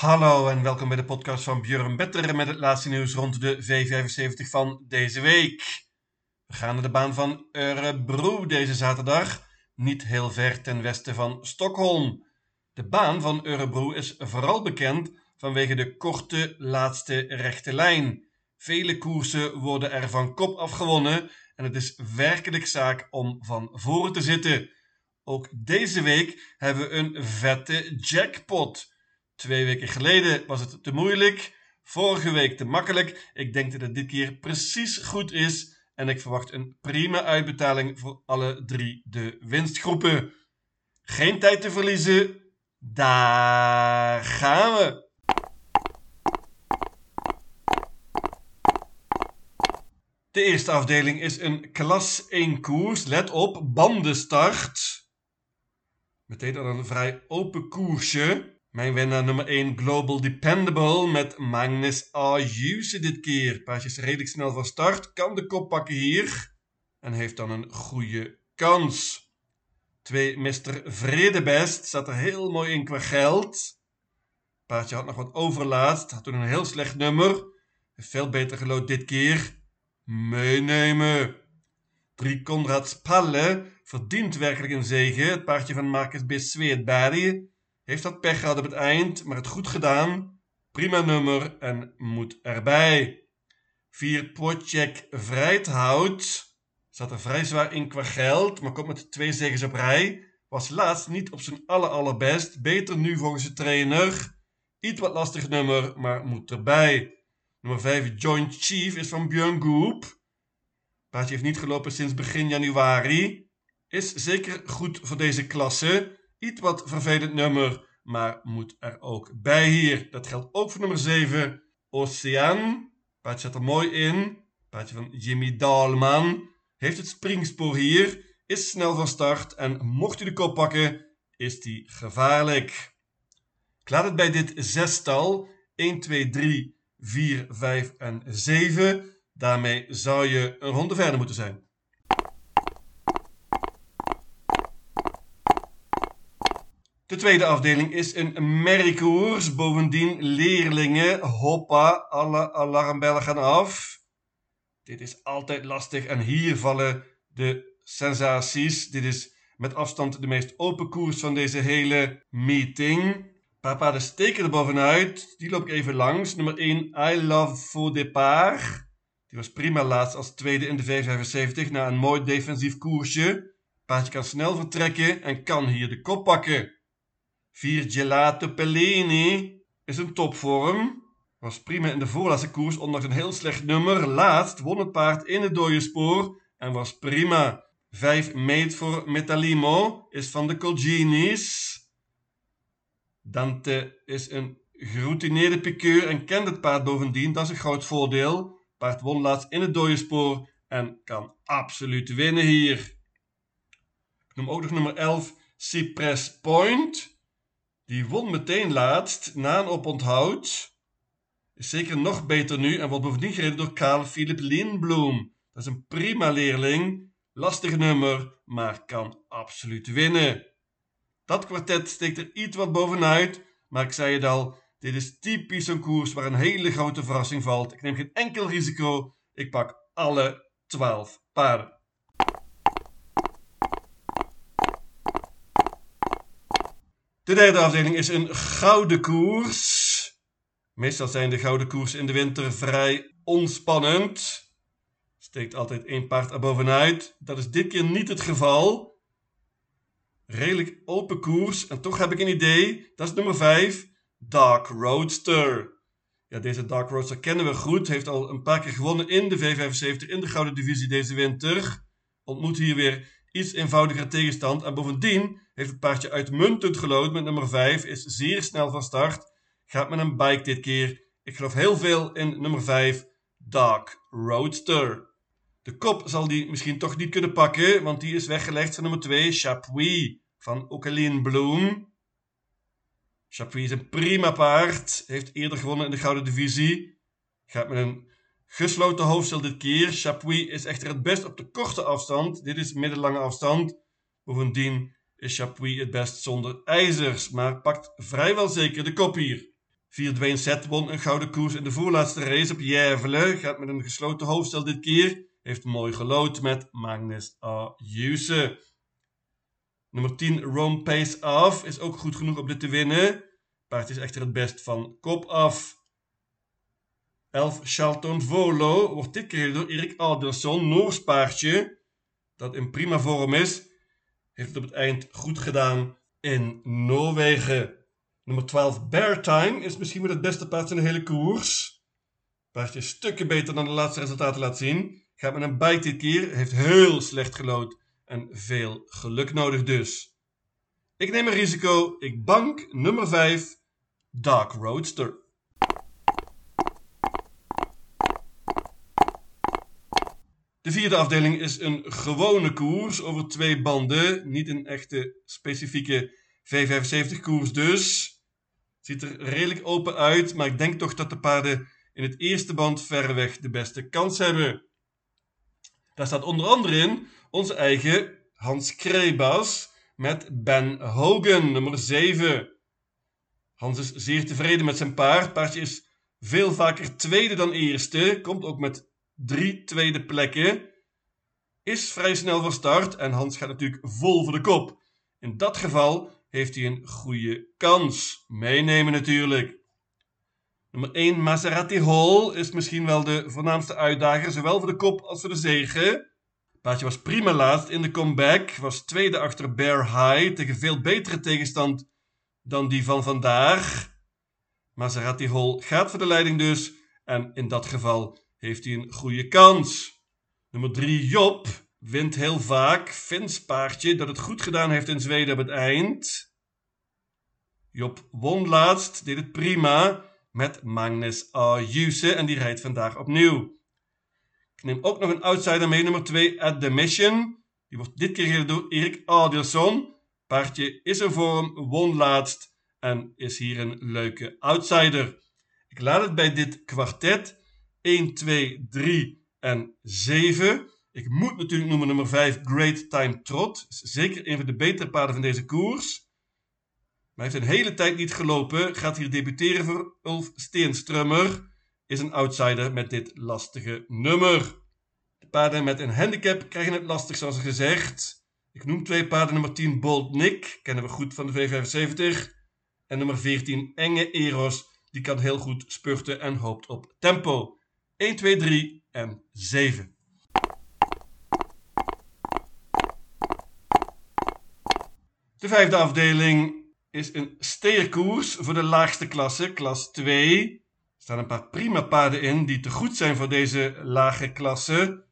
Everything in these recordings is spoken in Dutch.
Hallo en welkom bij de podcast van Björn Better met het laatste nieuws rond de V75 van deze week. We gaan naar de baan van Örebro deze zaterdag, niet heel ver ten westen van Stockholm. De baan van Örebro is vooral bekend vanwege de korte laatste rechte lijn. Vele koersen worden er van kop af gewonnen en het is werkelijk zaak om van voren te zitten. Ook deze week hebben we een vette jackpot. Twee weken geleden was het te moeilijk, vorige week te makkelijk. Ik denk dat het dit keer precies goed is en ik verwacht een prima uitbetaling voor alle drie de winstgroepen. Geen tijd te verliezen, daar gaan we! De eerste afdeling is een klas 1 koers. Let op, bandenstart. Meteen dan een vrij open koersje. Mijn winnaar nummer 1 Global Dependable met Magnus Ayuse dit keer. Paasje is redelijk snel van start, kan de kop pakken hier en heeft dan een goede kans. 2 Mr. Vredebest staat er heel mooi in qua geld. Paardje had nog wat overlaatst, had toen een heel slecht nummer. Veel beter gelood dit keer. Meenemen. 3 Konrads Palle verdient werkelijk een zegen. Het paardje van Marcus B. Heeft dat pech gehad op het eind, maar het goed gedaan. Prima nummer en moet erbij. 4 Project Vrijthout. Zat er vrij zwaar in qua geld, maar komt met twee zegens op rij. Was laatst niet op zijn aller allerbest. Beter nu volgens de trainer. Iets wat lastig nummer, maar moet erbij. Nummer 5 Joint Chief is van Björn Goop. Paardje heeft niet gelopen sinds begin januari. Is zeker goed voor deze klasse. Iets wat vervelend nummer, maar moet er ook bij hier. Dat geldt ook voor nummer 7, Oceaan. Paardje zat er mooi in. Paardje van Jimmy Dalman. Heeft het springspoor hier. Is snel van start. En mocht hij de kop pakken, is hij gevaarlijk. Ik laat het bij dit zestal. 1, 2, 3, 4, 5 en 7. Daarmee zou je een ronde verder moeten zijn. De tweede afdeling is een merriekoers. Bovendien leerlingen. Hoppa, alle alarmbellen gaan af. Dit is altijd lastig en hier vallen de sensaties. Dit is met afstand de meest open koers van deze hele meeting. Papa de steker er bovenuit. Die loop ik even langs. Nummer 1, I Love Faux Départ. Die was prima laatst als tweede in de 575 na een mooi defensief koersje. Paardje kan snel vertrekken en kan hier de kop pakken. 4 Gelato Pellini is een topvorm. Was prima in de voorlaatste koers, ondanks een heel slecht nummer. Laatst won het paard in het dode spoor en was prima. 5 Made for Metalimo is van de Colginis. Dante is een geroutineerde piqueur en kent het paard bovendien. Dat is een groot voordeel. Paard won laatst in het dode spoor en kan absoluut winnen hier. Ik noem ook nog nummer 11 Cypress Point. Die won meteen laatst na een oponthoud. Is zeker nog beter nu en wordt bovendien gereden door Karl Philip Lindblom. Dat is een prima leerling. Lastig nummer, maar kan absoluut winnen. Dat kwartet steekt er iets wat bovenuit, maar ik zei het al, dit is typisch een koers waar een hele grote verrassing valt. Ik neem geen enkel risico. Ik pak alle 12 paarden. De derde afdeling is een gouden koers. Meestal zijn de gouden koersen in de winter vrij onspannend. Steekt altijd één paard er bovenuit. Dat is dit keer niet het geval. Redelijk open koers. En toch heb ik een idee. Dat is nummer 5. Dark Roadster. Ja, deze Dark Roadster kennen we goed. Heeft al een paar keer gewonnen in de V75 in de Gouden Divisie deze winter. Ontmoet hier weer iets eenvoudiger tegenstand. En bovendien heeft het paardje uitmuntend gelood met nummer 5. Is zeer snel van start. Gaat met een bike dit keer. Ik geloof heel veel in nummer 5. Dark Roadster. De kop zal die misschien toch niet kunnen pakken. Want die is weggelegd van nummer 2. Chapuis van Ocaline Bloom. Chapuis is een prima paard. Heeft eerder gewonnen in de Gouden Divisie. Gaat met een gesloten hoofdstel dit keer. Chapuis is echter het best op de korte afstand. Dit is middellange afstand. Bovendien is Chapuis het best zonder ijzers, maar pakt vrijwel zeker de kop hier. 4 Dwayne Set won een gouden koers in de voorlaatste race op Jervelen. Gaat met een gesloten hoofdstel dit keer. Heeft mooi gelood met Magnus A. Nummer 10 Rome Pace Off is ook goed genoeg om dit te winnen. Paard is echter het best van kop af. 11 Charlton Volo wordt dit keer door Erik Alderson, Noors paardje, dat in prima vorm is. Heeft het op het eind goed gedaan in Noorwegen. Nummer 12 Bear Time is misschien wel het beste paard in de hele koers. Paardje stukken beter dan de laatste resultaten laat zien. Gaat met een bite dit keer, heeft heel slecht gelood en veel geluk nodig dus. Ik neem een risico, ik bank nummer 5 Dark Roadster. De vierde afdeling is een gewone koers over twee banden. Niet een echte specifieke V75 koers dus. Ziet er redelijk open uit, maar ik denk toch dat de paarden in het eerste band verreweg de beste kans hebben. Daar staat onder andere in onze eigen Hans Krebas met Ben Hogan, nummer 7. Hans is zeer tevreden met zijn paard. Paardje is veel vaker tweede dan eerste. Komt ook met drie tweede plekken. Is vrij snel van start en Hans gaat natuurlijk vol voor de kop. In dat geval heeft hij een goede kans. Meenemen natuurlijk. Nummer 1 Maserati Hall is misschien wel de voornaamste uitdager, zowel voor de kop als voor de zegen. Paardje was prima laatst in de comeback, was tweede achter Bear High tegen veel betere tegenstand dan die van vandaag. Maserati Hall gaat voor de leiding dus en in dat geval heeft hij een goede kans. Nummer 3 Job wint heel vaak. Fins paardje dat het goed gedaan heeft in Zweden op het eind. Job won laatst, deed het prima met Magnus Ayuse en die rijdt vandaag opnieuw. Ik neem ook nog een outsider mee, nummer 2, At The Mission. Die wordt dit keer gereden door Erik Adilson. Paardje is in vorm, won laatst en is hier een leuke outsider. Ik laat het bij dit kwartet 1, 2, 3 en 7. Ik moet natuurlijk noemen nummer 5, Great Time Trot. Zeker een van de betere paarden van deze koers. Maar heeft een hele tijd niet gelopen. Gaat hier debuteren voor Ulf Steenstrummer. Is een outsider met dit lastige nummer. De paarden met een handicap krijgen het lastig zoals gezegd. Ik noem twee paarden. Nummer 10 Bold Nick. Kennen we goed van de V75. En nummer 14 Enge Eros. Die kan heel goed spurten en hoopt op tempo. 1, 2, 3 en 7. De vijfde afdeling is een steerkoers voor de laagste klasse, klas 2. Er staan een paar prima paarden in die te goed zijn voor deze lage klasse.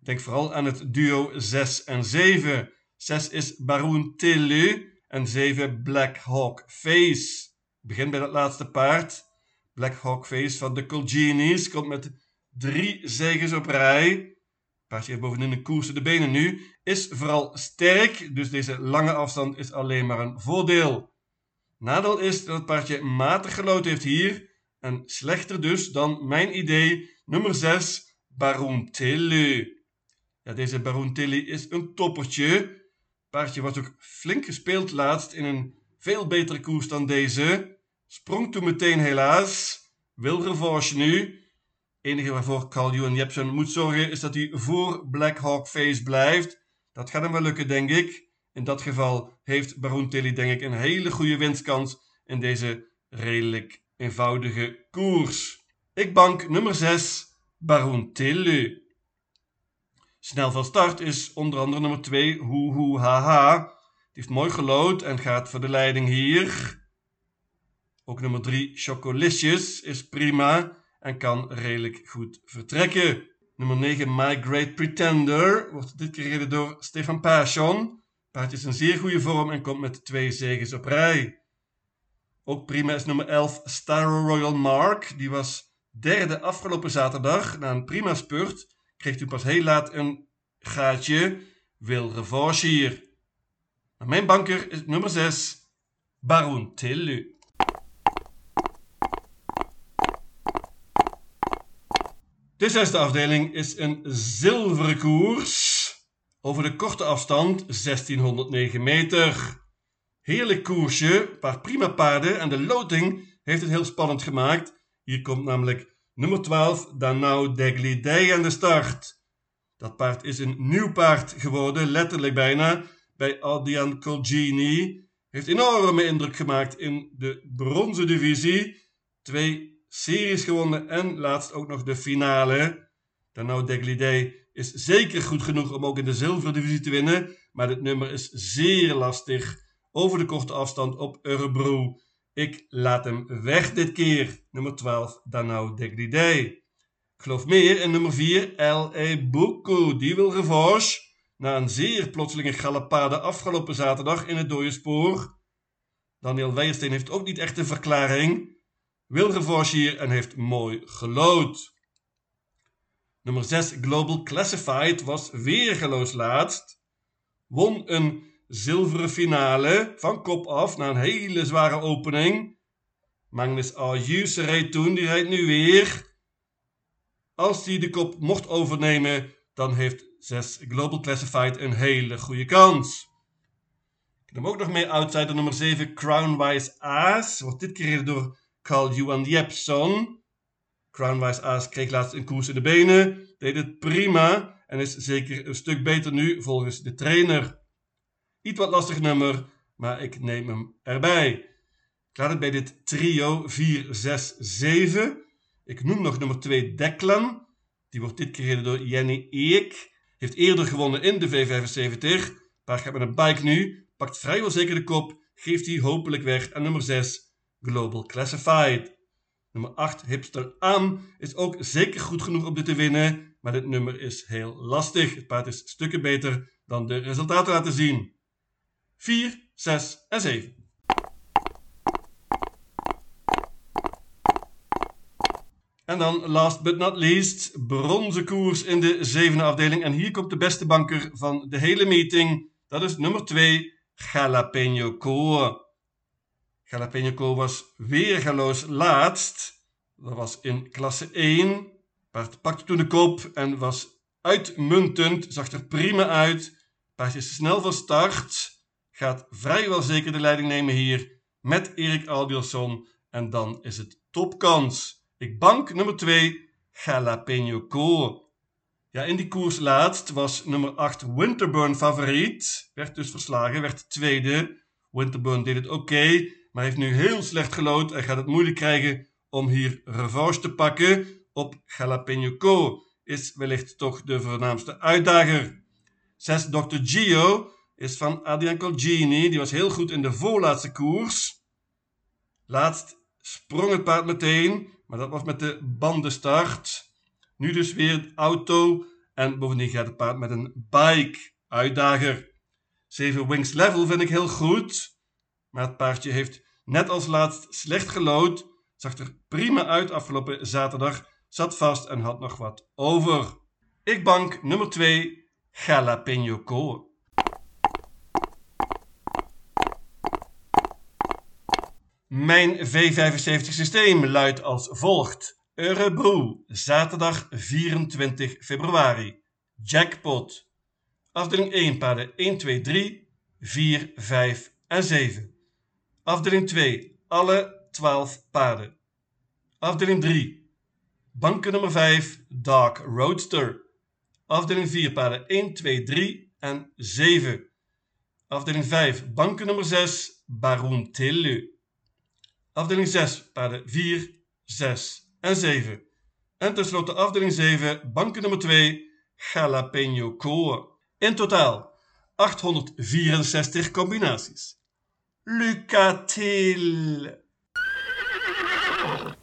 Denk vooral aan het duo 6 en 7. 6 is Baroon Tilly en 7 Black Hawk Face. Ik begin bij dat laatste paard. Black Hawk Face van de Colgenies komt met drie zegens op rij. Paardje heeft bovendien een koers de benen nu. Is vooral sterk, dus deze lange afstand is alleen maar een voordeel. Nadeel is dat het paardje matig gelood heeft hier. En slechter dus dan mijn idee nummer 6, Baron Tilly. Ja, deze Baron Tilly is een toppertje. Paardje wordt ook flink gespeeld laatst in een veel betere koers dan deze. Sprong toen meteen helaas. Wil revanche nu enige waarvoor Carl Johan Jepsen moet zorgen is dat hij voor Black Hawk Face blijft. Dat gaat hem wel lukken, denk ik. In dat geval heeft Baron Tilly, denk ik, een hele goede winstkans in deze redelijk eenvoudige koers. Ik bank nummer 6, Baron Tilly. Snel van start is onder andere nummer 2, Hoe Hoe Haha. Die heeft mooi gelood en gaat voor de leiding hier. Ook nummer 3, Chocolicious, is prima en kan redelijk goed vertrekken. Nummer 9, My Great Pretender, wordt dit keer gereden door Stefan Passion. Paard is in zeer goede vorm en komt met twee zegens op rij. Ook prima is nummer 11, Star Royal Mark. Die was derde afgelopen zaterdag. Na een prima spurt kreeg u pas heel laat een gaatje. Wil revanche hier. Mijn banker is nummer 6, Baron Tilly. De zesde afdeling is een zilveren koers over de korte afstand 1609 meter. Heerlijk koersje, paar prima paarden en de loting heeft het heel spannend gemaakt. Hier komt namelijk nummer 12, Danau Degli aan de start. Dat paard is een nieuw paard geworden, letterlijk bijna, bij Adrian Colgini. Heeft enorme indruk gemaakt in de bronzen divisie. Twee series gewonnen en laatst ook nog de finale. Danau Degli is zeker goed genoeg om ook in de zilveren divisie te winnen, maar dit nummer is zeer lastig over de korte afstand op Örebro. Ik laat hem weg dit keer. Nummer 12, Danau Deglidei. Ik geloof meer in nummer 4, L.A. Buku. Die wil revanche. Na een zeer plotselinge galopade afgelopen zaterdag in het dode spoor. Daniel Weijersteen heeft ook niet echt een verklaring. Wil revanche hier en heeft mooi gelood. Nummer 6, Global Classified, was weergeloos laatst. Won een zilveren finale van kop af na een hele zware opening. Magnus Ayuse reed toen, die rijdt nu weer. Als hij de kop mocht overnemen, dan heeft 6 Global Classified een hele goede kans. Ik neem ook nog mee outsider nummer 7, Crownwise Aas. Wordt dit keer door Carl Johan Jepson. Crownwise Aas kreeg laatst een koers in de benen, deed het prima en is zeker een stuk beter nu volgens de trainer. Iets wat lastig nummer, maar ik neem hem erbij. Ik laat het bij dit trio 4, 6, 7. Ik noem nog nummer 2 Declan. Die wordt dit keer gereden door Jenny Eek. Heeft eerder gewonnen in de V75. Paar gaat met een bike nu. Pakt vrijwel zeker de kop. Geeft hij hopelijk weg. En nummer 6 Global Classified. Nummer 8 Hipster Aan is ook zeker goed genoeg om dit te winnen. Maar dit nummer is heel lastig. Het paard is stukken beter dan de resultaten laten zien. 4, 6 en 7. En dan, last but not least, bronzen koers in de zevende afdeling. En hier komt de beste banker van de hele meeting. Dat is nummer 2, Jalapeno Co. Jalapeno Co was weergaloos laatst. Dat was in klasse 1. Paard pakte toen de kop en was uitmuntend. Zag er prima uit. Paard is snel van start gaat vrijwel zeker de leiding nemen hier met Erik Albielson. En dan is het topkans. Ik bank nummer 2, Jalapeno Co. Ja, in die koers laatst was nummer 8 Winterburn favoriet. Werd dus verslagen, werd tweede. Winterburn deed het oké, maar heeft nu heel slecht gelood en gaat het moeilijk krijgen om hier revanche te pakken op Jalapeno Co. Is wellicht toch de voornaamste uitdager. 6 Dr. Gio is van Adrian Colgini. Die was heel goed in de voorlaatste koers. Laatst sprong het paard meteen, maar dat was met de bandenstart. Nu dus weer auto en bovendien gaat het paard met een bike. Uitdager. 7 Wings Level vind ik heel goed. Maar het paardje heeft net als laatst slecht gelood. Zag er prima uit afgelopen zaterdag. Zat vast en had nog wat over. Ik bank nummer 2 Jalapeno Co. Mijn V75 systeem luidt als volgt. Örebro, zaterdag 24 februari. Jackpot. Afdeling 1 paarden 1, 2, 3, 4, 5 en 7. Afdeling 2 alle 12 paarden. Afdeling 3 banken nummer 5 Dark Roadster. Afdeling 4 paarden 1, 2, 3 en 7. Afdeling 5 banken nummer 6 Baron Tillu. Afdeling 6, paarden 4, 6 en 7. En tenslotte afdeling 7, banken nummer 2, Jalapeno Co. In totaal 864 combinaties. Lycka till!